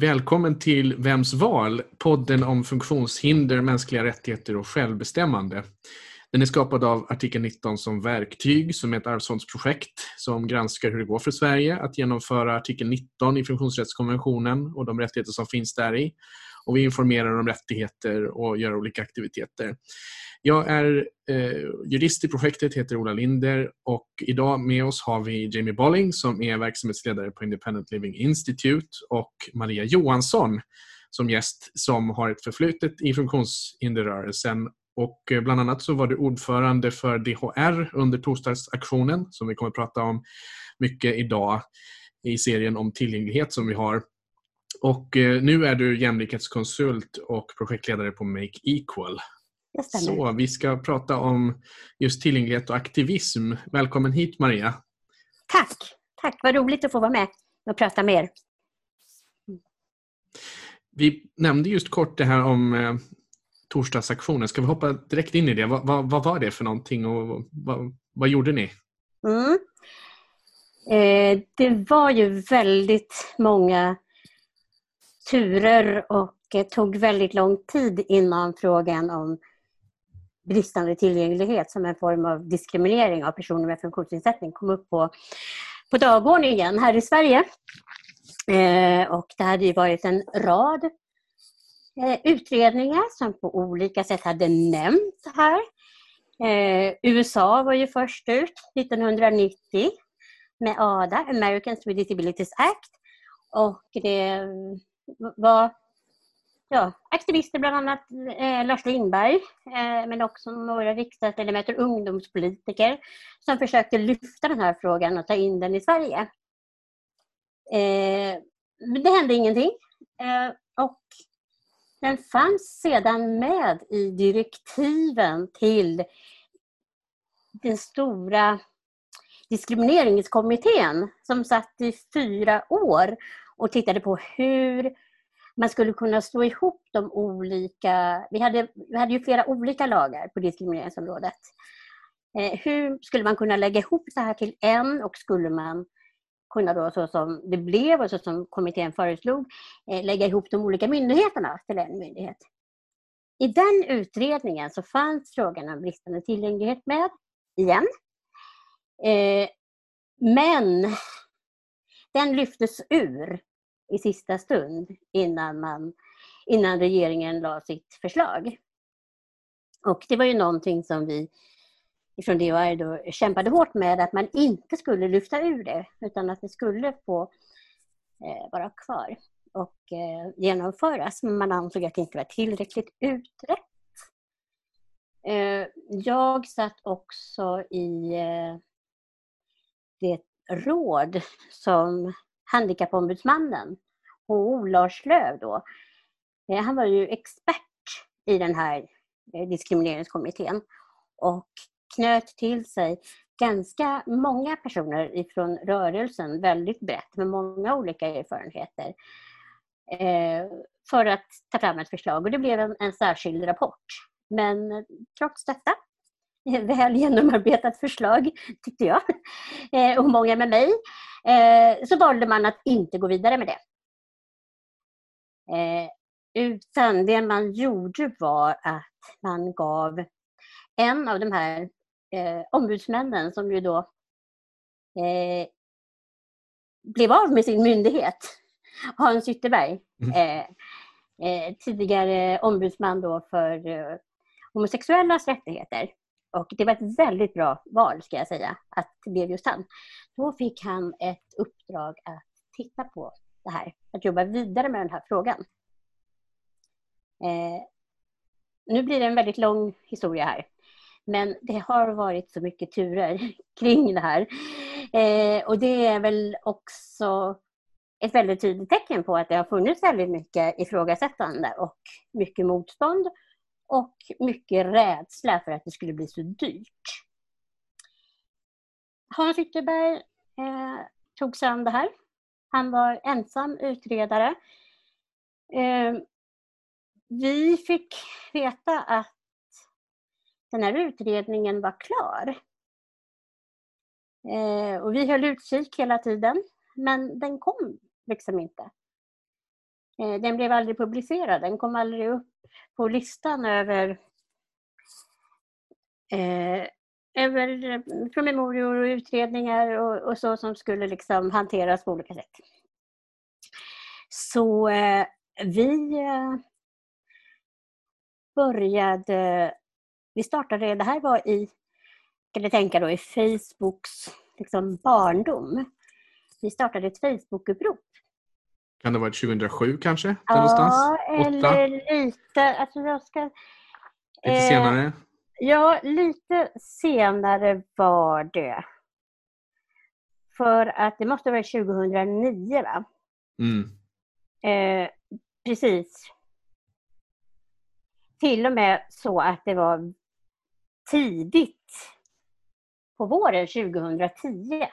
Välkommen till Vems val? Podden om funktionshinder, mänskliga rättigheter och självbestämmande. Den är skapad av artikel 19 som verktyg, som är ett arvsfondsprojekt som granskar hur det går för Sverige att genomföra artikel 19 i funktionsrättskonventionen och de rättigheter som finns där i. Och vi informerar om rättigheter och gör olika aktiviteter. Jag är eh, jurist i projektet, heter Ola Linder och idag med oss har vi Jamie Bolling som är verksamhetsledare på Independent Living Institute och Maria Johansson som gäst som har ett förflutet i funktionshinderrörelsen och eh, bland annat så var du ordförande för DHR under torsdagsaktionen som vi kommer att prata om mycket idag i serien om tillgänglighet som vi har. Och eh, nu är du jämlikhetskonsult och projektledare på Make Equal. Så vi ska prata om just tillgänglighet och aktivism. Välkommen hit Maria. Tack! Tack, vad roligt att få vara med och prata med er. Vi nämnde just kort det här om eh, torsdagsaktionen. Ska vi hoppa direkt in i det? Vad, vad, vad var det för någonting och vad, vad gjorde ni? Mm. Eh, det var ju väldigt många turer och det tog väldigt lång tid innan frågan om bristande tillgänglighet som en form av diskriminering av personer med funktionsnedsättning kom upp på, på dagordningen här i Sverige. Eh, och det hade ju varit en rad eh, utredningar som på olika sätt hade nämnt det här. Eh, USA var ju först ut 1990 med ADA, Americans with Disabilities Act. Och det var ja, aktivister, bland annat eh, Lars Lindberg, eh, men också några riksdagsledamöter, ungdomspolitiker, som försökte lyfta den här frågan och ta in den i Sverige. Eh, det hände ingenting. Eh, och den fanns sedan med i direktiven till den stora diskrimineringskommittén som satt i fyra år och tittade på hur man skulle kunna slå ihop de olika... Vi hade, vi hade ju flera olika lagar på diskrimineringsområdet. Eh, hur skulle man kunna lägga ihop det här till en och skulle man kunna då, så som det blev och så som kommittén föreslog, eh, lägga ihop de olika myndigheterna till en myndighet. I den utredningen så fanns frågan om bristande tillgänglighet med igen. Eh, men den lyftes ur i sista stund innan, man, innan regeringen la sitt förslag. Och det var ju någonting som vi från DHR då kämpade hårt med, att man inte skulle lyfta ur det, utan att det skulle få eh, vara kvar och eh, genomföras. Men man ansåg att det inte var tillräckligt utrett. Eh, jag satt också i eh, det råd som Handikappombudsmannen, HO Lars Lööf då, eh, han var ju expert i den här eh, diskrimineringskommittén och knöt till sig ganska många personer ifrån rörelsen, väldigt brett, med många olika erfarenheter eh, för att ta fram ett förslag. Och det blev en, en särskild rapport. Men trots detta väl genomarbetat förslag, tyckte jag, eh, och många med mig, eh, så valde man att inte gå vidare med det. Eh, utan det man gjorde var att man gav en av de här ombudsmännen som ju då blev av med sin myndighet, Hans Ytterberg, mm. tidigare ombudsman då för homosexuellas rättigheter. Och det var ett väldigt bra val, ska jag säga, att det blev just han. Då fick han ett uppdrag att titta på det här, att jobba vidare med den här frågan. Eh, nu blir det en väldigt lång historia här. Men det har varit så mycket turer kring det här. Eh, och det är väl också ett väldigt tydligt tecken på att det har funnits väldigt mycket ifrågasättande och mycket motstånd och mycket rädsla för att det skulle bli så dyrt. Hans Ytterberg eh, tog sig an det här. Han var ensam utredare. Eh, vi fick veta att den här utredningen var klar. Eh, och vi höll utkik hela tiden, men den kom liksom inte. Eh, den blev aldrig publicerad, den kom aldrig upp på listan över, eh, över eh, promemorior och utredningar och, och, så som skulle liksom hanteras på olika sätt. Så eh, vi eh, började, vi startade, det här var i, kan du tänka då, i Facebooks liksom, barndom. Vi startade ett Facebookupprop kan det varit 2007 kanske? Ja, någonstans? eller lite. Alltså jag ska, lite eh, senare? Ja, lite senare var det. För att det måste vara 2009 va? Mm. Eh, precis. Till och med så att det var tidigt på våren 2010.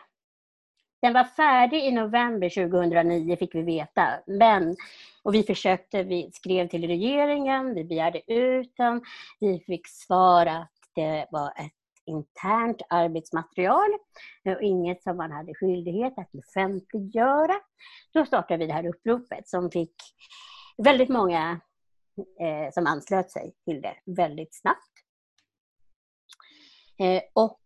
Den var färdig i november 2009 fick vi veta. Men, och vi försökte, vi skrev till regeringen, vi begärde ut den. Vi fick svar att det var ett internt arbetsmaterial eh, och inget som man hade skyldighet att offentliggöra. Då startade vi det här uppropet som fick väldigt många eh, som anslöt sig till det väldigt snabbt. Eh, och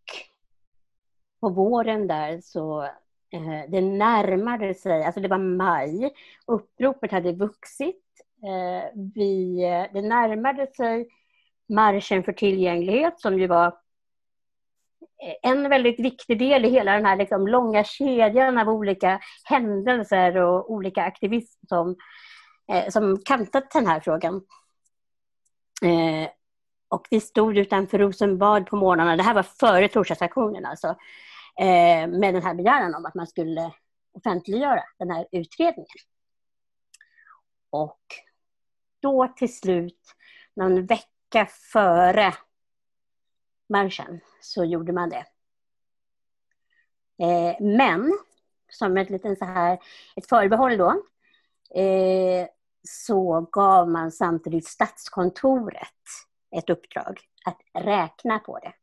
på våren där så Eh, det närmade sig, alltså det var maj, uppropet hade vuxit. Eh, vi, eh, det närmade sig marschen för tillgänglighet som ju var eh, en väldigt viktig del i hela den här liksom långa kedjan av olika händelser och olika aktivism som, eh, som kantat den här frågan. Eh, och vi stod utanför Rosenbad på morgnarna, det här var före torsdagsaktionen alltså, Eh, med den här begäran om att man skulle offentliggöra den här utredningen. Och då till slut, någon vecka före marschen, så gjorde man det. Eh, men, som ett litet så här, ett förbehåll då, eh, så gav man samtidigt Statskontoret ett uppdrag att räkna på det.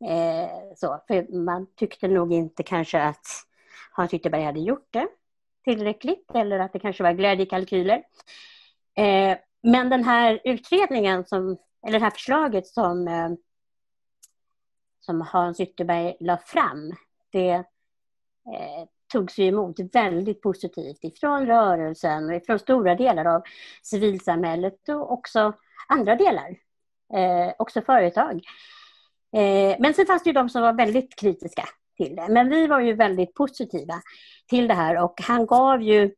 Eh, så, för man tyckte nog inte kanske att Hans Ytterberg hade gjort det tillräckligt eller att det kanske var glädjekalkyler. Eh, men den här utredningen, som, eller det här förslaget som, eh, som Hans Ytterberg la fram, det eh, togs ju emot väldigt positivt ifrån rörelsen och ifrån stora delar av civilsamhället och också andra delar, eh, också företag. Eh, men sen fanns det ju de som var väldigt kritiska till det. Men vi var ju väldigt positiva till det här och han gav ju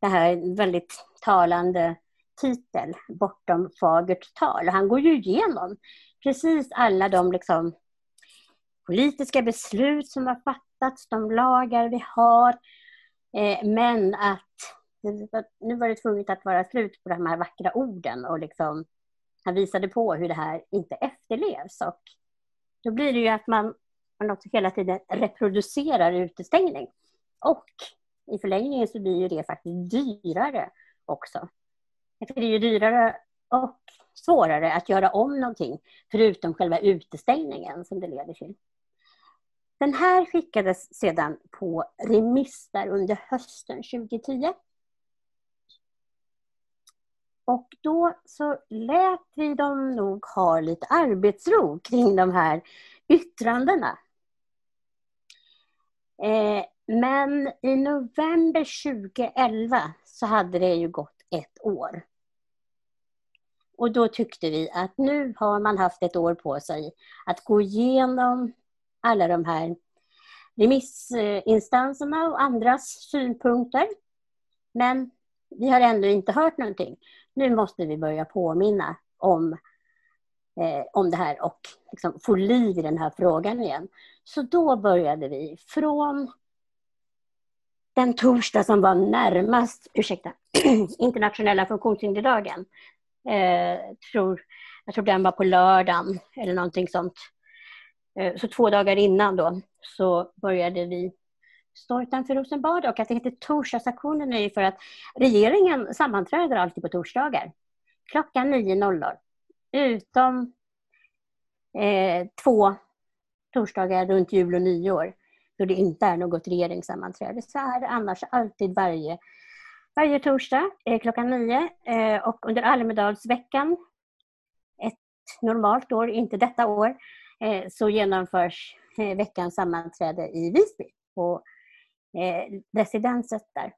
det här väldigt talande titel, Bortom fagert tal. Han går ju igenom precis alla de liksom politiska beslut som har fattats, de lagar vi har. Eh, men att nu var det tvunget att vara slut på de här vackra orden och liksom han visade på hur det här inte efterlevs. Och då blir det ju att man, man också hela tiden reproducerar utestängning. Och i förlängningen så blir ju det faktiskt dyrare också. Det är ju dyrare och svårare att göra om någonting förutom själva utestängningen som det leder till. Den här skickades sedan på remiss där under hösten 2010. Och då så lät vi dem nog ha lite arbetsro kring de här yttrandena. Eh, men i november 2011 så hade det ju gått ett år. Och då tyckte vi att nu har man haft ett år på sig att gå igenom alla de här remissinstanserna och andras synpunkter. Men vi har ändå inte hört någonting nu måste vi börja påminna om, eh, om det här och liksom få liv i den här frågan igen. Så då började vi från den torsdag som var närmast, ursäkta, internationella funktionshinderdagen. Eh, tror, jag tror den var på lördagen eller någonting sånt. Eh, så två dagar innan då så började vi står utanför Rosenbad och att det heter torsdagsaktionen är ju för att regeringen sammanträder alltid på torsdagar. Klockan 9.00. Utom eh, två torsdagar runt jul och nyår då det inte är något regeringssammanträde. Så är det annars alltid varje varje torsdag eh, klockan 9 eh, och under Almedalsveckan, ett normalt år, inte detta år, eh, så genomförs eh, veckans sammanträde i Visby på eh, residenset där.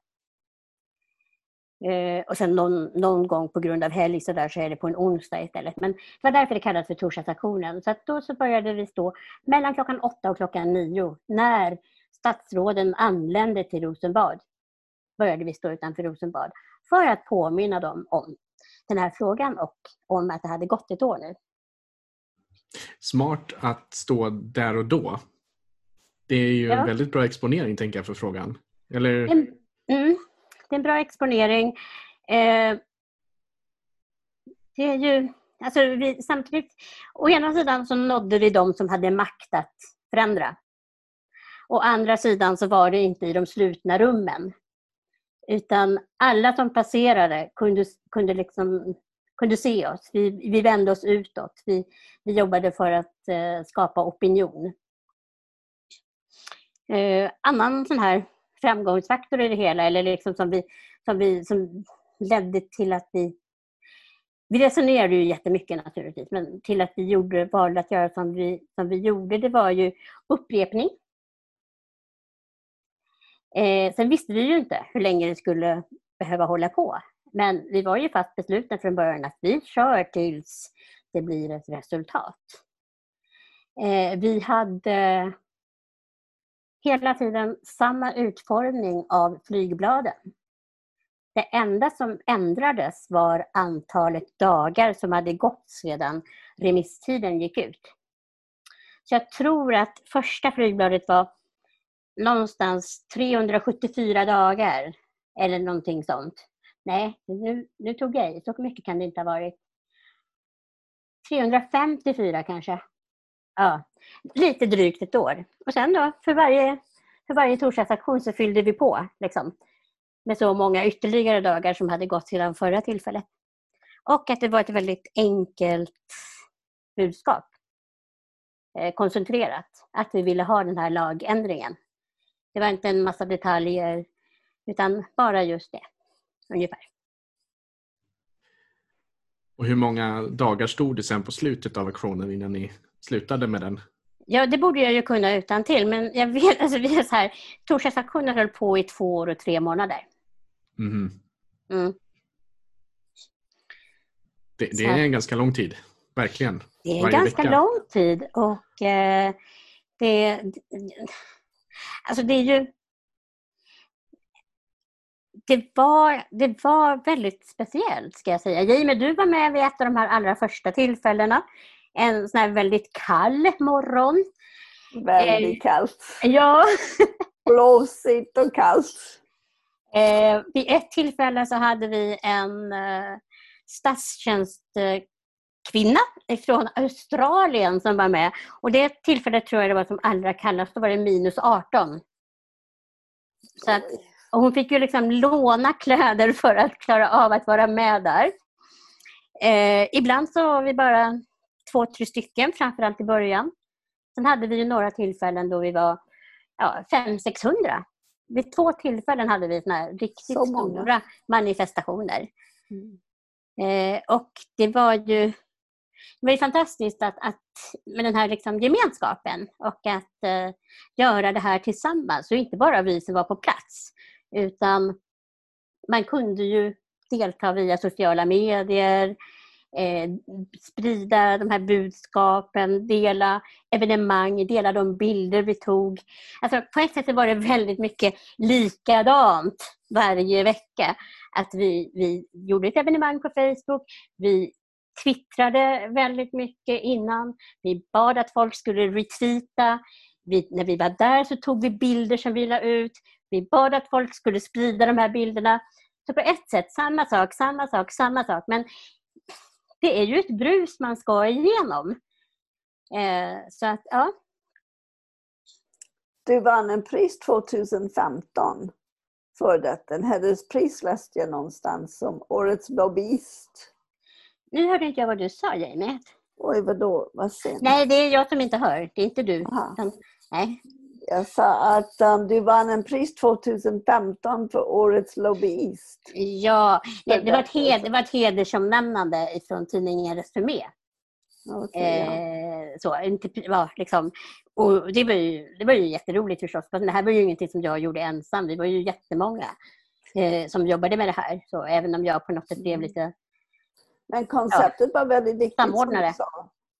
Eh, och sen någon, någon, gång på grund av helg så, där så är det på en onsdag istället. Men det var därför det kallades för torsdagsaktionen. Så att då så började vi stå mellan klockan åtta och klockan nio när statsråden anlände till Rosenbad. Började vi stå utanför Rosenbad för att påminna dem om den här frågan och om att det hade gått ett år nu. Smart att stå där och då. Det är ju ja. en väldigt bra exponering tänker jag för frågan. Eller? Mm, det är en bra exponering. Eh, det är ju, alltså vi, samtidigt, å ena sidan så nådde vi de som hade makt att förändra. Å andra sidan så var det inte i de slutna rummen. Utan alla som passerade kunde, kunde, liksom, kunde se oss. Vi, vi vände oss utåt. Vi, vi jobbade för att eh, skapa opinion. Eh, annan sån här framgångsfaktor i det hela, eller liksom som, vi, som, vi, som ledde till att vi... Vi resonerade ju jättemycket naturligtvis, men till att vi gjorde, valde att göra som vi, som vi gjorde, det var ju upprepning. Eh, sen visste vi ju inte hur länge det skulle behöva hålla på. Men vi var ju fast beslutna från början att vi kör tills det blir ett resultat. Eh, vi hade hela tiden samma utformning av flygbladen. Det enda som ändrades var antalet dagar som hade gått sedan remisstiden gick ut. Så jag tror att första flygbladet var någonstans 374 dagar eller någonting sånt. Nej, nu, nu tog jag i. Så mycket kan det inte ha varit. 354 kanske. Ja, lite drygt ett år. Och sen då, för varje, för varje torsdagsaktion så fyllde vi på liksom, med så många ytterligare dagar som hade gått sedan förra tillfället. Och att det var ett väldigt enkelt budskap. Eh, koncentrerat. Att vi ville ha den här lagändringen. Det var inte en massa detaljer utan bara just det. Ungefär. Och hur många dagar stod det sen på slutet av aktionen innan ni slutade med den? Ja, det borde jag ju kunna utan till. men jag vet, alltså, vi är så här, torsdagsaktionen höll på i två år och tre månader. Mm. Mm. Det, det är en ganska lång tid, verkligen. Det är en ganska vecka. lång tid och eh, det, alltså det är ju det var, det var väldigt speciellt ska jag säga. Jamie, du var med vid ett av de här allra första tillfällena en sån här väldigt kall morgon. Väldigt eh, kallt. Ja. Blåsigt och kallt. Eh, vid ett tillfälle så hade vi en eh, statstjänstkvinna från Australien som var med. Och det tillfället tror jag det var som allra kallast. Då var det minus 18. Så att, och hon fick ju liksom låna kläder för att klara av att vara med där. Eh, ibland så var vi bara två, tre stycken, framförallt i början. Sen hade vi ju några tillfällen då vi var ja, 500-600. Vid två tillfällen hade vi såna riktigt stora manifestationer. Mm. Eh, och det var ju det var ju fantastiskt att, att med den här liksom gemenskapen och att eh, göra det här tillsammans. Och inte bara vi som var på plats, utan man kunde ju delta via sociala medier, eh, sprida de här budskapen, dela evenemang, dela de bilder vi tog. Alltså, på ett sätt var det väldigt mycket likadant varje vecka. Att vi, vi gjorde ett evenemang på Facebook, vi twittrade väldigt mycket innan, vi bad att folk skulle retweeta, vi, när vi var där så tog vi bilder som vi la ut, vi bad att folk skulle sprida de här bilderna. Så på ett sätt samma sak, samma sak, samma sak. Men det är ju ett brus man ska igenom. Eh, så att, ja. Du vann en pris 2015 för detta. En hederspris läste jag någonstans som Årets lobbyist. Nu hörde inte jag vad du sa, Jamie. Oj, vadå? Vad sen? Nej, det är jag som inte hör. Det är inte du. Utan, nej. Jag sa att um, du vann en pris 2015 för årets lobbyist. Ja, det, det, var, ett hed, det var ett hedersomnämnande från tidningen Resumé. Okay, ja. eh, så, ja, liksom. och det, var ju, det var ju jätteroligt förstås. Men det här var ju ingenting som jag gjorde ensam. Vi var ju jättemånga eh, som jobbade med det här. Så även om jag på något sätt blev mm. lite Men konceptet ja, var väldigt viktigt samordnare.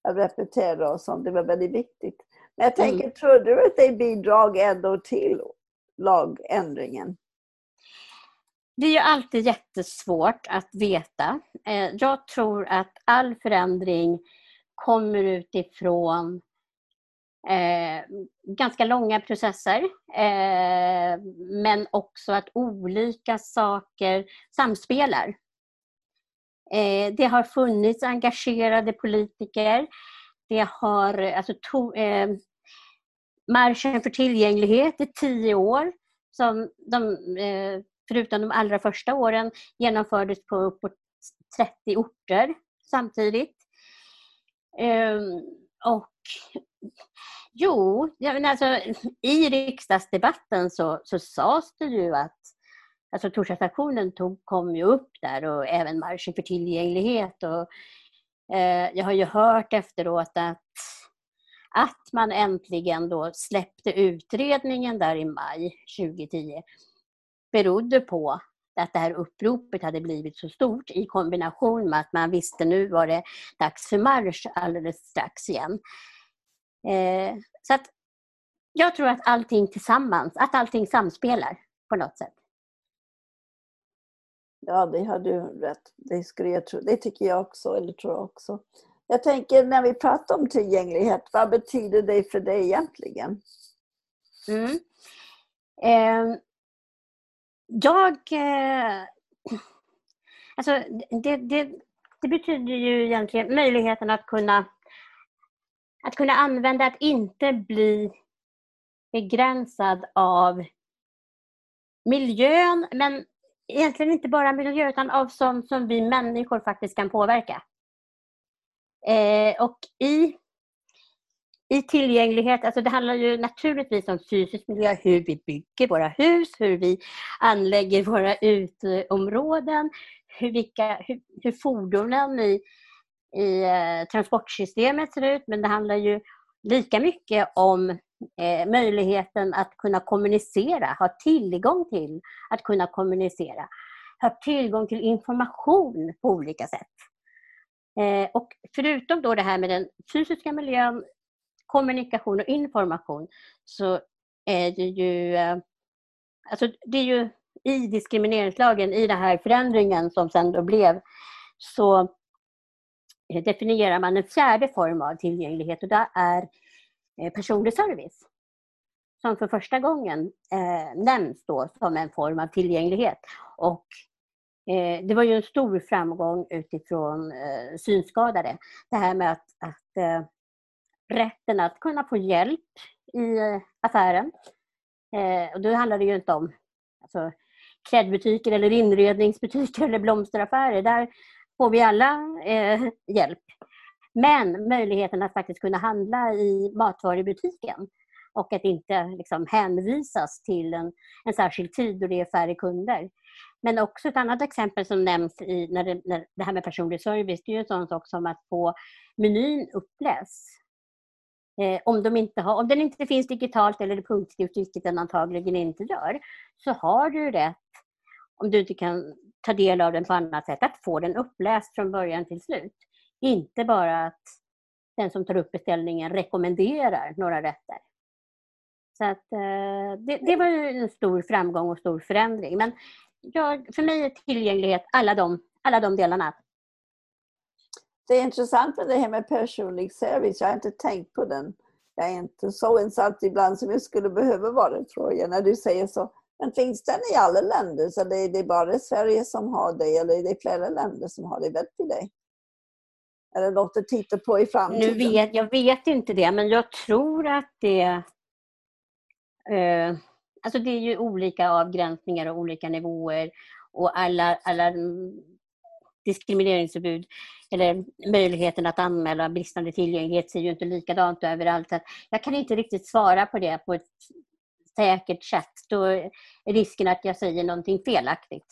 Att repetera och sånt. Det var väldigt viktigt. Men jag tänker, mm. tror du att det bidrog ändå till lagändringen? Det är ju alltid jättesvårt att veta. Eh, jag tror att all förändring kommer utifrån eh, ganska långa processer. Eh, men också att olika saker samspelar. Eh, det har funnits engagerade politiker. Det har, alltså, to, eh, Marschen för tillgänglighet i tio år som de, eh, förutom de allra första åren genomfördes på uppåt 30 orter samtidigt. Ehm, och jo, alltså, i riksdagsdebatten så, så sades det ju att Alltså torsdagsaktionen kom ju upp där och även marschen för tillgänglighet. Och, Eh, jag har ju hört efteråt att, att man äntligen då släppte utredningen där i maj 2010 berodde på att det här uppropet hade blivit så stort i kombination med att man visste nu var det dags för marsch alldeles strax igen. Eh, så att jag tror att allting tillsammans, att allting samspelar på något sätt. Ja, det har du rätt. Det, skulle jag tro. det tycker jag också, eller tror jag också. Jag tänker när vi pratar om tillgänglighet, vad betyder det för dig egentligen? Mm. Eh, jag... Eh, alltså det, det, det, betyder ju egentligen möjligheten att kunna, att kunna använda, att inte bli begränsad av miljön, men egentligen inte bara miljö utan av sånt som vi människor faktiskt kan påverka. Eh, och i i tillgänglighet, alltså det handlar ju naturligtvis om fysisk miljö, hur vi bygger våra hus, hur vi anlägger våra utområden, hur, vilka, hur, hur fordonen i, i eh, transportsystemet ser ut. Men det handlar ju lika mycket om eh, möjligheten att kunna kommunicera, ha tillgång till att kunna kommunicera. Ha tillgång till information på olika sätt. Eh, och förutom då det här med den fysiska miljön kommunikation och information så är det ju, eh, alltså det är ju i diskrimineringslagen, i den här förändringen som sen då blev, så definierar man en fjärde form av tillgänglighet och det är Eh, personlig service. Som för första gången eh, nämns då som en form av tillgänglighet. Och eh, det var ju en stor framgång utifrån eh, synskadade. Det här med att, att eh, rätten att kunna få hjälp i eh, affären. Eh, och då handlar det ju inte om alltså, klädbutiker eller inredningsbutiker eller blomsteraffärer. Där får vi alla eh, hjälp. Men möjligheten att faktiskt kunna handla i matvarubutiken och att inte liksom, hänvisas till en, en särskild tid då det är färre kunder. Men också ett annat exempel som nämns i, när det, när det här med personlig service, det är ju en sån sak som att få menyn uppläst Eh, om, de inte har, om den inte finns digitalt eller punktskrift, vilket den antagligen inte gör, så har du rätt, om du inte kan ta del av den på annat sätt, att få den uppläst från början till slut. Inte bara att den som tar upp beställningen rekommenderar några rätter. Så att, eh, det, det, var en stor framgång och stor förändring. Men jag, för mig är tillgänglighet alla de, alla de delarna. Det är intressant med det här med personlig service. Jag har inte tänkt på den. Jag är inte så insatt ibland som jag skulle behöva vara, tror jag, när du säger så. Men finns den i alla länder? Så det är det bara Sverige som har det, eller är det flera länder som har det? Vet du det? Något att titta på i framtiden? Nu vet, jag vet inte det, men jag tror att det... Eh, alltså det är ju olika avgränsningar och olika nivåer och alla, alla diskrimineringsförbud eller möjligheten att anmäla bristande tillgänglighet ser ju inte likadant överallt. Jag kan inte riktigt svara på det på ett säkert sätt. Då är risken att jag säger någonting felaktigt.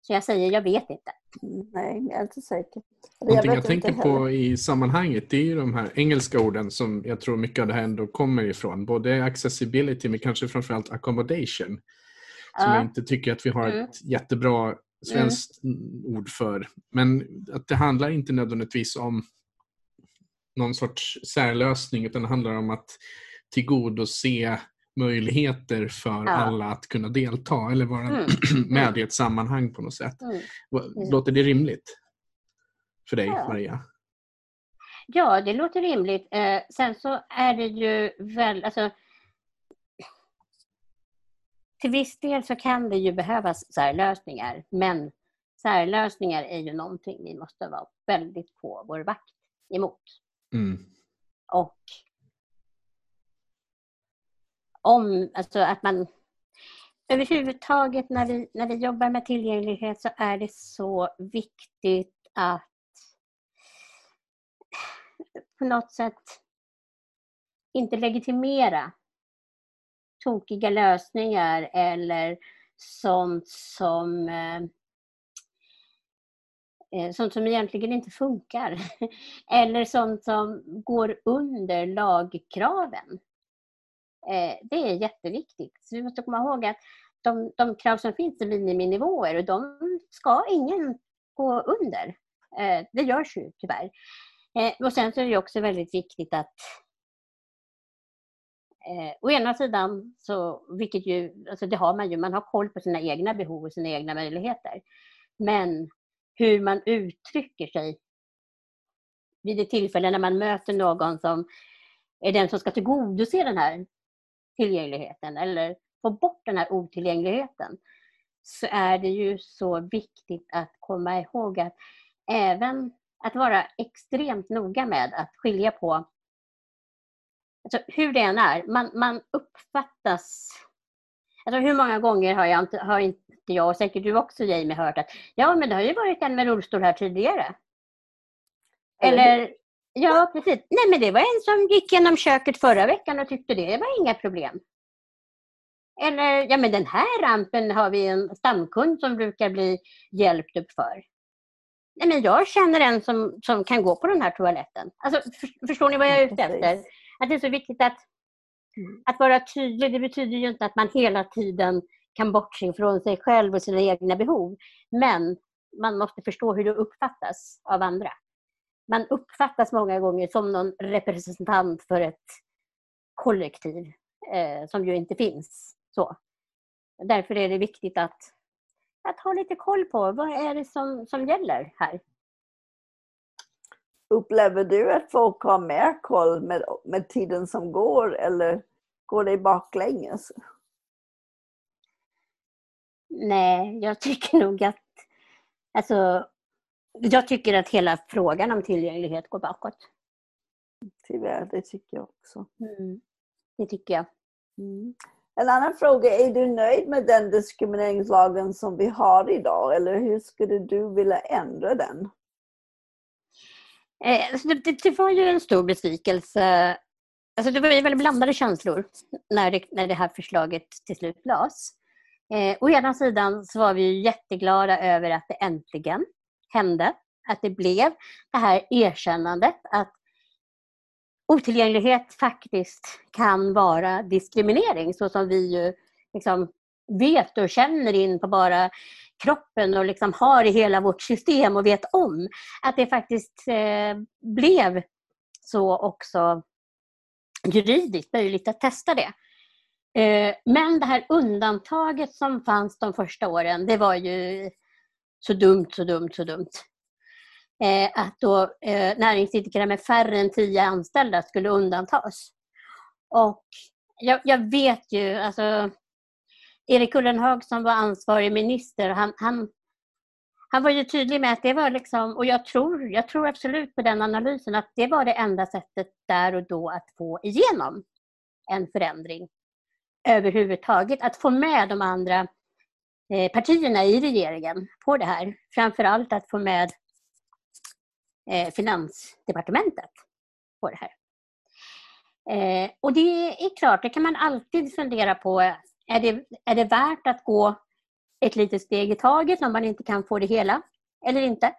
Så jag säger, jag vet inte. Nej, jag är inte säker. Någonting jag, jag tänker på i sammanhanget det är ju de här engelska orden som jag tror mycket av det här ändå kommer ifrån. Både accessibility men kanske framförallt accommodation. Som ja. jag inte tycker att vi har mm. ett jättebra svenskt mm. ord för. Men att det handlar inte nödvändigtvis om någon sorts särlösning utan det handlar om att tillgodose möjligheter för ja. alla att kunna delta eller vara mm. med i ett sammanhang på något sätt. Mm. Låter det rimligt för dig, ja. Maria? Ja, det låter rimligt. Eh, sen så är det ju väl, alltså, till viss del så kan det ju behövas särlösningar, men särlösningar är ju någonting vi måste vara väldigt på vår vakt emot. Mm. Och om, alltså att man överhuvudtaget när vi, när vi jobbar med tillgänglighet så är det så viktigt att på något sätt inte legitimera tokiga lösningar eller sånt som eh, eh, sånt som egentligen inte funkar. Eller sånt som går under lagkraven. Eh, det är jätteviktigt. Så vi måste komma ihåg att de, de krav som finns är miniminivåer och de ska ingen gå under. Eh, det görs ju tyvärr. Eh, och sen så är det också väldigt viktigt att Eh, å ena sidan, så, vilket ju, alltså det har man ju, man har koll på sina egna behov och sina egna möjligheter. Men hur man uttrycker sig vid det tillfälle när man möter någon som är den som ska tillgodose den här tillgängligheten eller få bort den här otillgängligheten så är det ju så viktigt att komma ihåg att även att vara extremt noga med att skilja på alltså hur det än är, man, man uppfattas Alltså hur många gånger har, jag har inte jag, och säkert du också Jamie, hört att ja men det har ju varit en med rullstol här tidigare. Eller, ja precis. Nej men det var en som gick genom köket förra veckan och tyckte det var inga problem. Eller, ja men den här rampen har vi en stamkund som brukar bli hjälpt upp för. Nej men jag känner en som, som kan gå på den här toaletten. Alltså, för, förstår ni vad jag är ute efter? Att det är så viktigt att, mm. att vara tydlig. Det betyder ju inte att man hela tiden kan bortse från sig själv och sina egna behov. Men man måste förstå hur det uppfattas av andra. Man uppfattas många gånger som någon representant för ett kollektiv eh, som ju inte finns. Så. Därför är det viktigt att, att ha lite koll på vad är det som, som gäller här. Upplever du att folk har mer koll med, med tiden som går eller går det baklänges? Nej, jag tycker nog att alltså, jag tycker att hela frågan om tillgänglighet går bakåt. Tyvärr, det tycker jag också. Mm, det tycker jag. Mm. En annan fråga, är du nöjd med den diskrimineringslagen som vi har idag eller hur skulle du vilja ändra den? Eh, alltså, det, det, var ju en stor besvikelse. Alltså det var ju väldigt blandade känslor när det, när det här förslaget till slut lades. Eh, å ena sidan så var vi jätteglada över att det äntligen hände. Att det blev det här erkännandet att otillgänglighet faktiskt kan vara diskriminering så som vi ju liksom vet och känner in på bara kroppen och liksom har i hela vårt system och vet om. Att det faktiskt eh, blev så också juridiskt möjligt att testa det. Eh, men det här undantaget som fanns de första åren, det var ju så dumt, så dumt, så dumt. Eh, att då eh, näringsidkare med färre än tio anställda skulle undantas. Och jag, jag vet ju, alltså Erik Ullenhag som var ansvarig minister, han, han, han var ju tydlig med att det var liksom, och jag tror, jag tror absolut på den analysen, att det var det enda sättet där och då att få igenom en förändring överhuvudtaget. Att få med de andra Eh, partierna i regeringen på det här. Framförallt att få med eh, Finansdepartementet på det här. Eh, och det är klart, det kan man alltid fundera på. Är det, är det värt att gå ett litet steg i taget om man inte kan få det hela eller inte?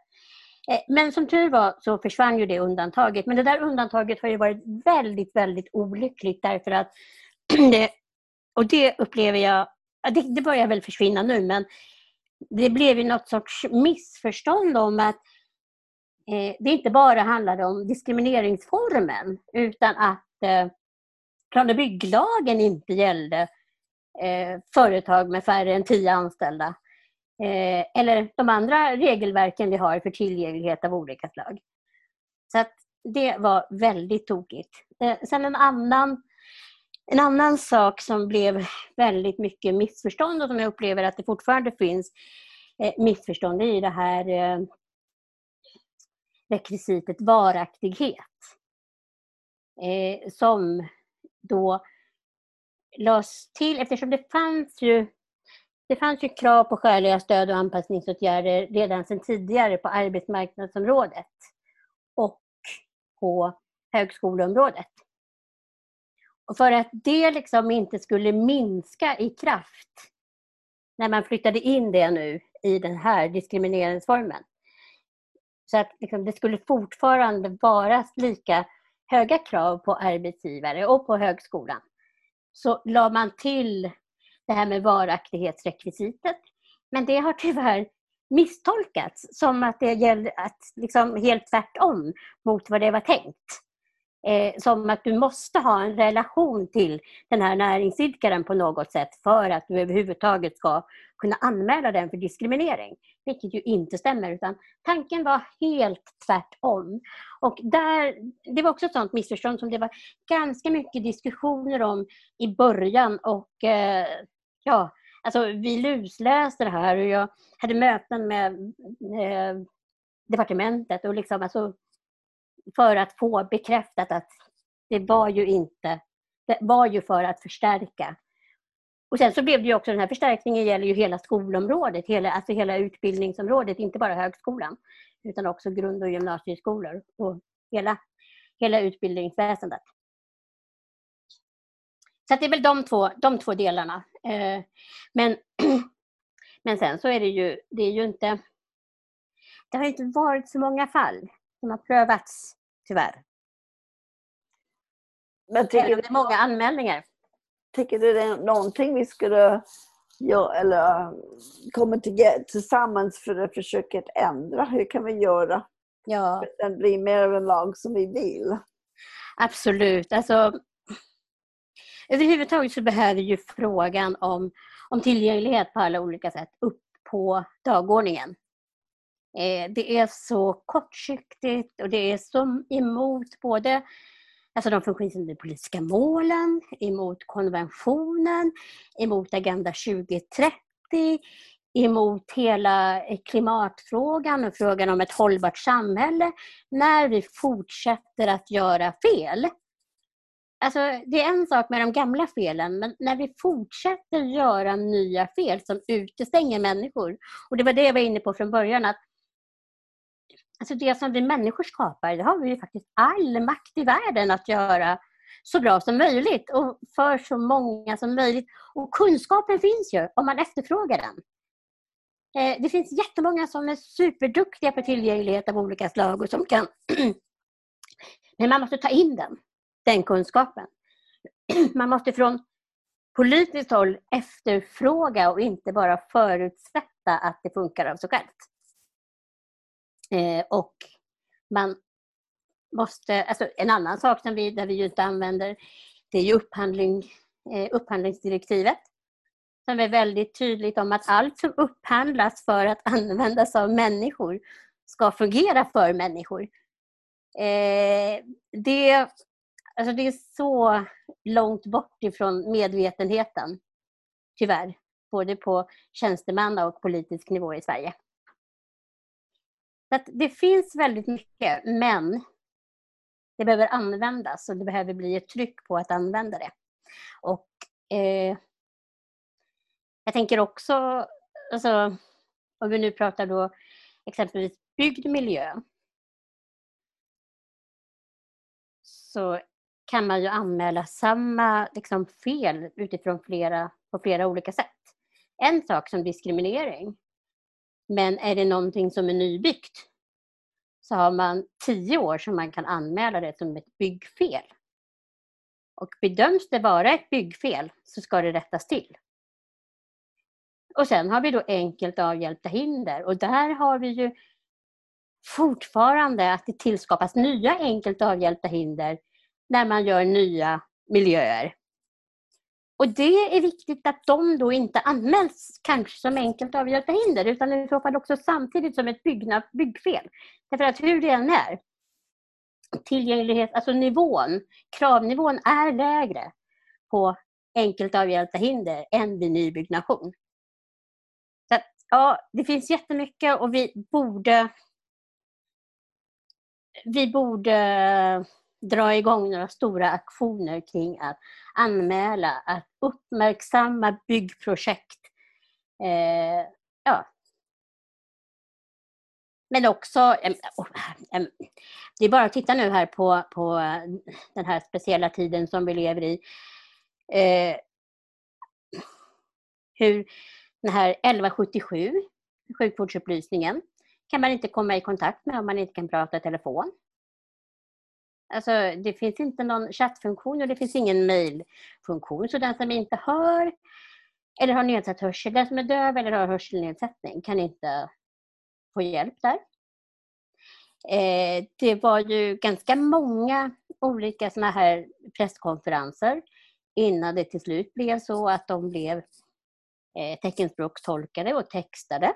Men som tur var så försvann ju det undantaget. Men det där undantaget har ju varit väldigt, väldigt olyckligt därför att det, och det upplever jag, det, det börjar väl försvinna nu, men det blev ju något sorts missförstånd om att eh, det inte bara handlade om diskrimineringsformen utan att eh, plan och bygglagen inte gällde eh, företag med färre än tio anställda. Eh, eller de andra regelverken vi har för tillgänglighet av olika slag. Så att det var väldigt tokigt. Eh, sen en annan, en annan sak som blev väldigt mycket missförstånd och som jag upplever att det fortfarande finns eh, missförstånd i det här eh, rekvisitet varaktighet. Eh, som då lades till eftersom det fanns ju det fanns ju krav på skäliga stöd och anpassningsåtgärder redan sedan tidigare på arbetsmarknadsområdet och på högskoleområdet. Och för att det liksom inte skulle minska i kraft när man flyttade in det nu i den här diskrimineringsformen. Så att liksom det skulle fortfarande vara lika höga krav på arbetsgivare och på högskolan. Så la man till det här med varaktighetsrekvisitet. Men det har tyvärr misstolkats som att det gäller att liksom helt tvärtom mot vad det var tänkt. Eh, som att du måste ha en relation till den här näringsidkaren på något sätt för att du överhuvudtaget ska kunna anmäla den för diskriminering. Vilket ju inte stämmer utan tanken var helt tvärtom. Och där, det var också ett sånt missförstånd som det var ganska mycket diskussioner om i början och eh, ja, alltså vi lusläste det här och jag hade möten med eh, departementet och liksom alltså för att få bekräftat att det var ju inte, det var ju för att förstärka. Och sen så blev det ju också, den här förstärkningen gäller ju hela skolområdet, hela, alltså hela utbildningsområdet, inte bara högskolan, utan också grund och gymnasieskolor och hela, hela utbildningsväsendet. Så det är väl de två, de två delarna. Eh, men, men sen så är det ju, det är ju inte, det har inte varit så många fall som har prövats, tyvärr. Men tycker det är många anmälningar. Tycker du det är någonting vi skulle göra, eller komma tillsammans för att försöka ändra? Hur kan vi göra? Ja. För att den blir mer av en lag som vi vill. Absolut. Alltså, överhuvudtaget så behöver ju frågan om, om tillgänglighet på alla olika sätt upp på dagordningen. Eh, det är så kortsiktigt och det är så emot både alltså de funktionshinderpolitiska målen, emot konventionen, emot Agenda 2030, emot hela eh, klimatfrågan och frågan om ett hållbart samhälle när vi fortsätter att göra fel. Alltså, det är en sak med de gamla felen, men när vi fortsätter göra nya fel som utestänger människor. Och det var det jag var inne på från början, att alltså det som vi människor skapar, det har vi ju faktiskt all makt i världen att göra så bra som möjligt och för så många som möjligt. Och kunskapen finns ju om man efterfrågar den. Eh, det finns jättemånga som är superduktiga på tillgänglighet av olika slag och som kan... Men man måste ta in den, den kunskapen. Man måste från politiskt håll efterfråga och inte bara förutsätta att det funkar av sig självt. Eh, och man måste, alltså en annan sak som vi, där vi ju inte använder, det är ju upphandling, eh, upphandlingsdirektivet. Som är väldigt tydligt om att allt som upphandlas för att användas av människor ska fungera för människor. Eh, det, alltså det är så långt bort ifrån medvetenheten, tyvärr. Både på tjänstemanna och politisk nivå i Sverige. Så det finns väldigt mycket, men det behöver användas och det behöver bli ett tryck på att använda det. Och eh, Jag tänker också, alltså, om vi nu pratar då exempelvis byggd miljö, så kan man ju anmäla samma liksom, fel utifrån flera, på flera olika sätt. En sak som diskriminering. Men är det någonting som är nybyggt så har man tio år som man kan anmäla det som ett byggfel. Och bedöms det vara ett byggfel så ska det rättas till. Och sen har vi då enkelt avhjälpta hinder och där har vi ju fortfarande att det tillskapas nya enkelt avhjälpta hinder när man gör nya miljöer. Och det är viktigt att de då inte anmäls kanske som enkelt avhjälpta hinder utan i så fall också samtidigt som ett byggnad, byggfel. Därför att hur det än är, tillgänglighet, alltså nivån, kravnivån är lägre på enkelt avhjälpta hinder än vid nybyggnation. Så att, ja, det finns jättemycket och vi borde vi borde dra igång några stora aktioner kring att anmäla, att uppmärksamma byggprojekt. Eh, ja. Men också, oh, det är bara att titta nu här på, på den här speciella tiden som vi lever i. Eh, hur den här 1177, sjukvårdsupplysningen, kan man inte komma i kontakt med om man inte kan prata i telefon. Alltså, det finns inte någon chattfunktion och det finns ingen mejlfunktion. Så den som inte hör eller har nedsatt hörsel, den som är döv eller har hörselnedsättning kan inte få hjälp där. Eh, det var ju ganska många olika såna här presskonferenser innan det till slut blev så att de blev eh, teckenspråkstolkade och textade.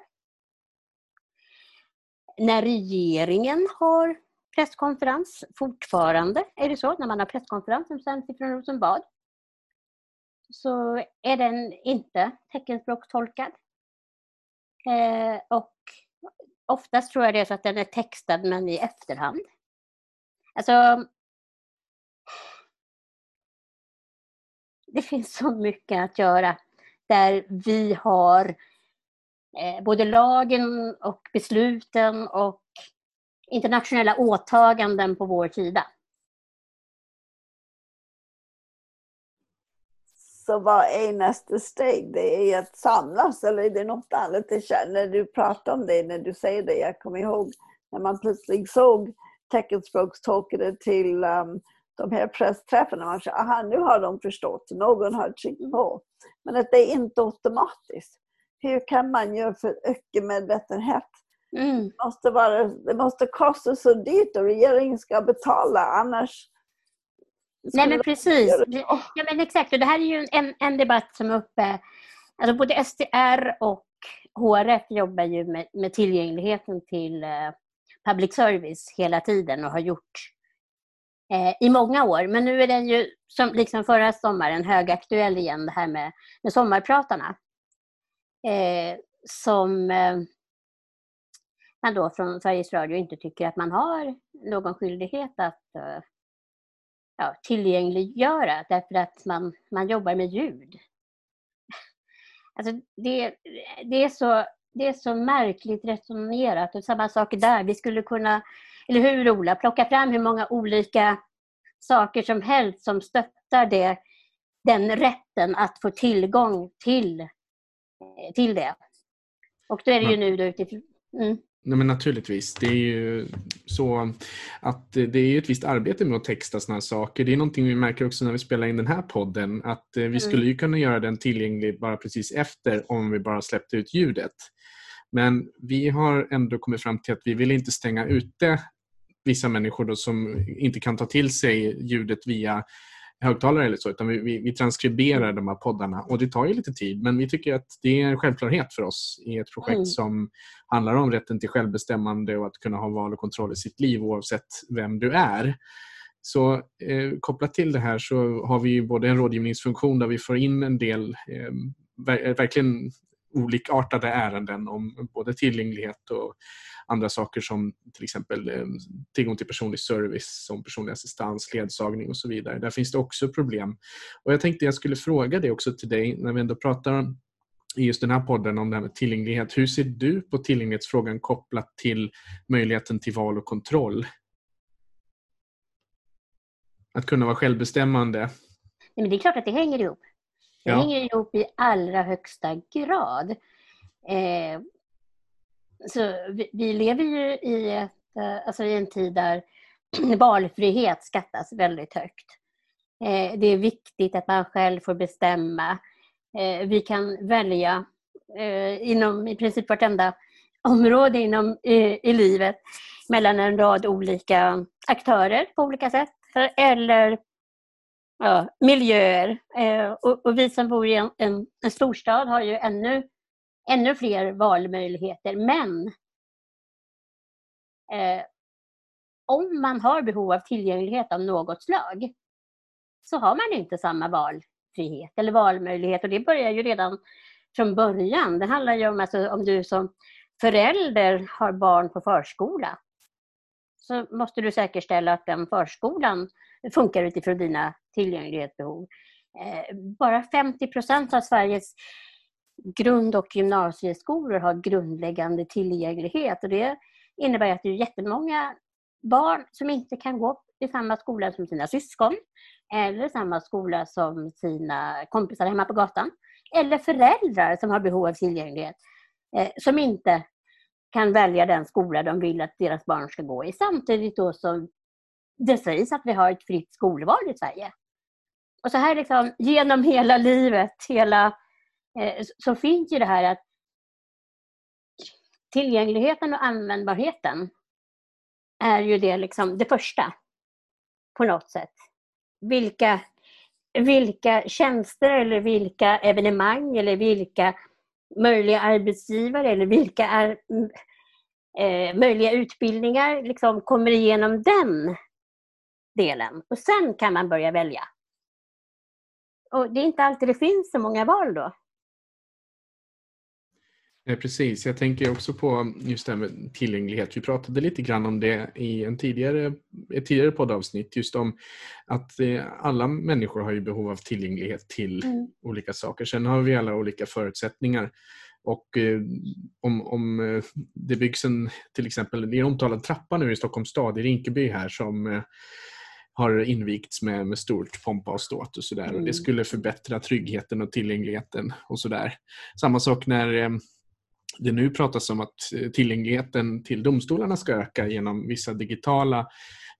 När regeringen har presskonferens fortfarande. Är det så? När man har presskonferens som sänds ifrån Rosenbad så är den inte teckenspråkstolkad. Eh, och oftast tror jag det är så att den är textad men i efterhand. Alltså, det finns så mycket att göra där vi har eh, både lagen och besluten och internationella åtaganden på vår sida. Så vad är nästa steg? Det är att samlas eller är det något annat? När du pratar om det, när du säger det, jag kommer ihåg när man plötsligt såg teckenspråkstolkare till um, de här pressträffarna. Man sa, aha, nu har de förstått, någon har tryckt på. Men att det är inte automatiskt. Hur kan man göra för att öka medvetenhet Mm. Det, måste vara, det måste kosta så dyrt och regeringen ska betala annars Nej men precis. Ja, men exakt. Och det här är ju en, en debatt som är uppe. Alltså både STR och HRF jobbar ju med, med tillgängligheten till eh, public service hela tiden och har gjort eh, i många år. Men nu är den ju, som liksom förra sommaren, högaktuell igen, det här med, med sommarpratarna. Eh, som eh, man då från Sveriges Radio inte tycker att man har någon skyldighet att uh, ja, tillgängliggöra därför att man, man jobbar med ljud. Alltså det, det, är så, det är så märkligt resonerat och samma sak där. Vi skulle kunna, eller hur Ola, plocka fram hur många olika saker som helst som stöttar det, den rätten att få tillgång till, eh, till det. Och då är det ju nu då utifrån... Mm. Nej, men naturligtvis. Det är ju så att det är ett visst arbete med att texta sådana här saker. Det är någonting vi märker också när vi spelar in den här podden. Att eh, vi mm. skulle ju kunna göra den tillgänglig bara precis efter om vi bara släppte ut ljudet. Men vi har ändå kommit fram till att vi vill inte stänga ute vissa människor som inte kan ta till sig ljudet via högtalare eller så, utan vi, vi, vi, transkriberar de här poddarna och det tar ju lite tid men vi tycker att det är en självklarhet för oss i ett projekt mm. som handlar om rätten till självbestämmande och att kunna ha val och kontroll i sitt liv oavsett vem du är. Så eh, kopplat till det här så har vi både en rådgivningsfunktion där vi får in en del eh, verkligen olikartade ärenden om både tillgänglighet och andra saker som till exempel eh, tillgång till personlig service som personlig assistans, ledsagning och så vidare. Där finns det också problem. Och Jag tänkte jag skulle fråga det också till dig när vi ändå pratar i just den här podden om det här med tillgänglighet. Hur ser du på tillgänglighetsfrågan kopplat till möjligheten till val och kontroll? Att kunna vara självbestämmande. Nej, men det är klart att det hänger ihop. Det ja. hänger ihop i allra högsta grad. Eh, så vi, vi, lever ju i, ett, eh, alltså i en tid där valfrihet skattas väldigt högt. Eh, det är viktigt att man själv får bestämma. Eh, vi kan välja eh, inom i princip vartenda område inom, i, i livet mellan en rad olika aktörer på olika sätt. Eller ja, miljöer. Eh, och, och, vi som bor i en, en, en, storstad har ju ännu, ännu fler valmöjligheter. Men eh, om man har behov av tillgänglighet av något slag så har man inte samma valfrihet eller valmöjlighet. Och det börjar ju redan från början. Det handlar ju om alltså, om du som förälder har barn på förskola så måste du säkerställa att den förskolan funkar utifrån dina tillgänglighetsbehov. Eh, bara 50 procent av Sveriges grund och gymnasieskolor har grundläggande tillgänglighet och det innebär att det är jättemånga barn som inte kan gå i samma skola som sina syskon eller samma skola som sina kompisar hemma på gatan. Eller föräldrar som har behov av tillgänglighet eh, som inte kan välja den skola de vill att deras barn ska gå i. Samtidigt då som det sägs att vi har ett fritt skolval i Sverige. Och så här liksom, genom hela livet, hela, Eh, så finns ju det här att tillgängligheten och användbarheten är ju det, liksom, det första på något sätt. Vilka, vilka tjänster eller vilka evenemang eller vilka möjliga arbetsgivare eller vilka är, eh, möjliga utbildningar liksom kommer igenom den delen. Och sen kan man börja välja. Och det är inte alltid det finns så många val då. Ja, precis, jag tänker också på just det här med tillgänglighet. Vi pratade lite grann om det i en tidigare, ett tidigare poddavsnitt, just om att eh, alla människor har ju behov av tillgänglighet till mm. olika saker. Sen har vi alla olika förutsättningar. Och eh, om, om eh, det byggs en, till exempel, det är en omtalad trappa nu i Stockholms stad, i Rinkeby här, som har invigts med, med stort pompa och ståt och sådär. Mm. Och det skulle förbättra tryggheten och tillgängligheten och sådär. Samma sak när det nu pratas om att eh, tillgängligheten till domstolarna ska öka genom vissa digitala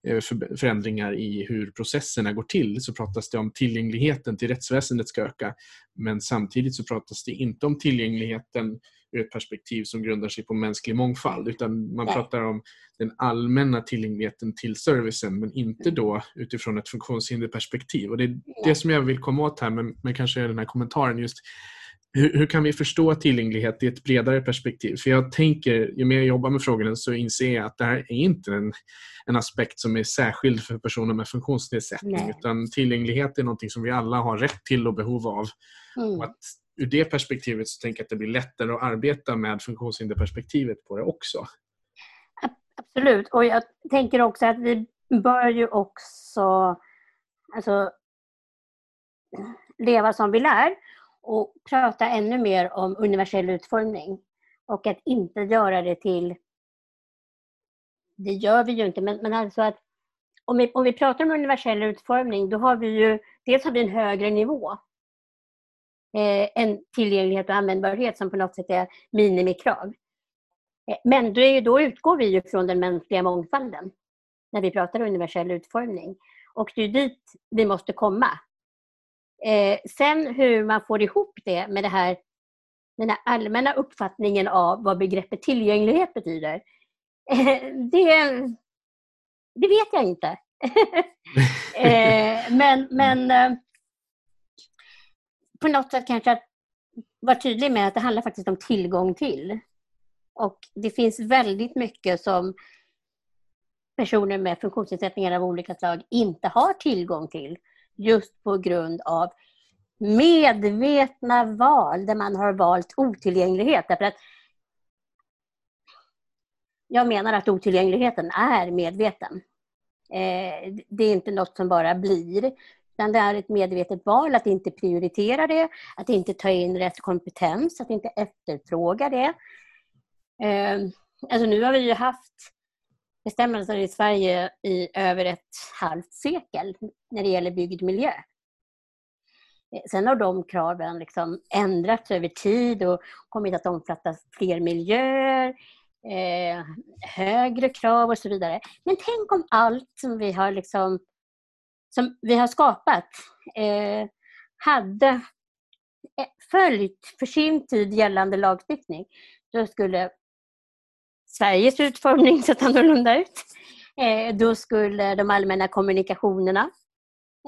eh, förändringar i hur processerna går till så pratas det om tillgängligheten till rättsväsendet ska öka. Men samtidigt så pratas det inte om tillgängligheten ur ett perspektiv som grundar sig på mänsklig mångfald utan man pratar om den allmänna tillgängligheten till servicen men inte då utifrån ett funktionshinderperspektiv. Och det är det som jag vill komma åt här med, med kanske den här kommentaren just hur, hur, kan vi förstå tillgänglighet i ett bredare perspektiv? För jag tänker, ju mer jag jobbar med frågorna så inser jag att det här är inte en, en aspekt som är särskild för personer med funktionsnedsättning. Nej. Utan tillgänglighet är någonting som vi alla har rätt till och behov av. Mm. Och att ur det perspektivet så tänker jag att det blir lättare att arbeta med funktionshinderperspektivet på det också. Absolut, och jag tänker också att vi bör ju också alltså, leva som vi lär och prata ännu mer om universell utformning och att inte göra det till... Det gör vi ju inte, men, men alltså att om vi, om vi pratar om universell utformning, då har vi ju dels har vi en högre nivå eh, än tillgänglighet och användbarhet som på något sätt är minimikrav. Eh, men då, är, då utgår vi ju från den mänskliga mångfalden när vi pratar universell utformning. Och det är dit vi måste komma. Eh, sen hur man får ihop det med det här, den här allmänna uppfattningen av vad begreppet tillgänglighet betyder, eh, det, det vet jag inte. eh, men men eh, på något sätt kanske att vara tydlig med att det handlar faktiskt om tillgång till. Och det finns väldigt mycket som personer med funktionsnedsättningar av olika slag inte har tillgång till just på grund av medvetna val där man har valt otillgänglighet. Därför att jag menar att otillgängligheten är medveten. Eh, det är inte något som bara blir. Utan det är ett medvetet val att inte prioritera det, att inte ta in rätt kompetens, att inte efterfråga det. Eh, alltså nu har vi ju haft bestämmelser i Sverige i över ett halvt sekel när det gäller byggd miljö. Eh, sen har de kraven liksom ändrats över tid och kommit att omfatta fler miljöer, eh, högre krav och så vidare. Men tänk om allt som vi har, liksom, som vi har skapat eh, hade eh, följt för sin tid gällande lagstiftning. Då skulle Sveriges utformning sett annorlunda ut. Eh, då skulle de allmänna kommunikationerna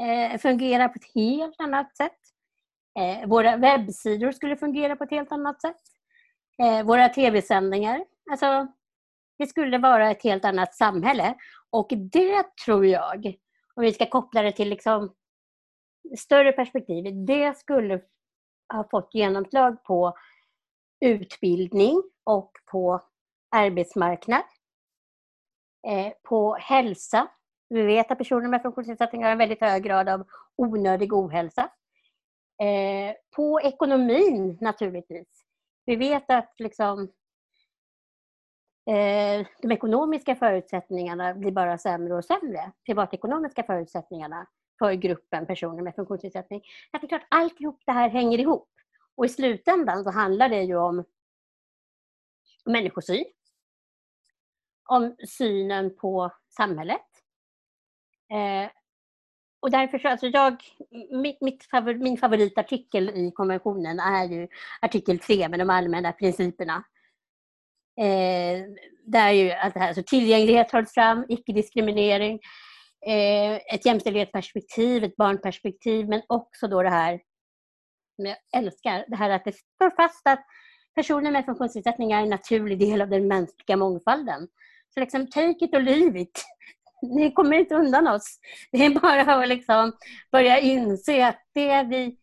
eh, fungera på ett helt annat sätt. Eh, våra webbsidor skulle fungera på ett helt annat sätt. Våra tv-sändningar. Alltså, det skulle vara ett helt annat samhälle. Och det tror jag, om vi ska koppla det till liksom större perspektiv, det skulle ha fått genomslag på utbildning och på arbetsmarknad, eh, på hälsa. Vi vet att personer med funktionsnedsättning har en väldigt hög grad av onödig ohälsa. Eh, på ekonomin naturligtvis. Vi vet att liksom, eh, de ekonomiska förutsättningarna blir bara sämre och sämre. Privatekonomiska förutsättningarna för gruppen personer med funktionsnedsättning. Det är klart, alltihop det här hänger ihop. Och i slutändan så handlar det ju om människosyn. Om synen på samhället. Eh, och därför så, alltså jag, mitt, mitt favor, min favoritartikel i konventionen är ju artikel 3 med de allmänna principerna. Eh, där ju att det här, alltså tillgänglighet hålls fram, icke-diskriminering, eh, ett jämställdhetsperspektiv, ett barnperspektiv, men också då det här, som jag älskar, det här att det står fast att personer med funktionsnedsättningar är en naturlig del av den mänskliga mångfalden. Så liksom, take it or leave it ni kommer inte undan oss. Det är bara att liksom börja inse att det vi,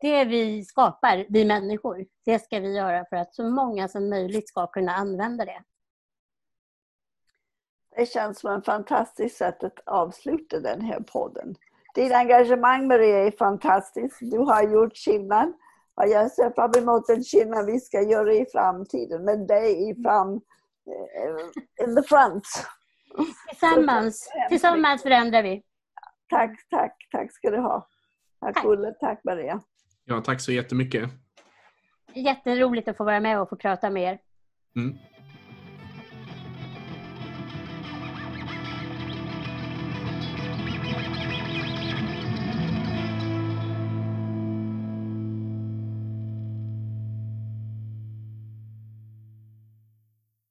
det vi skapar, vi människor, det ska vi göra för att så många som möjligt ska kunna använda det. Det känns som ett fantastiskt sätt att avsluta den här podden. Ditt engagemang Maria är fantastiskt. Du har gjort skillnad. Och jag ser fram emot den skillnad vi ska göra i framtiden med dig i fram, in the front. Tillsammans, tillsammans förändrar vi. Tack, tack, tack ska du ha. Tack, tack. Olle, tack Maria. Ja, tack så jättemycket. Jätteroligt att få vara med och få prata med er. Mm.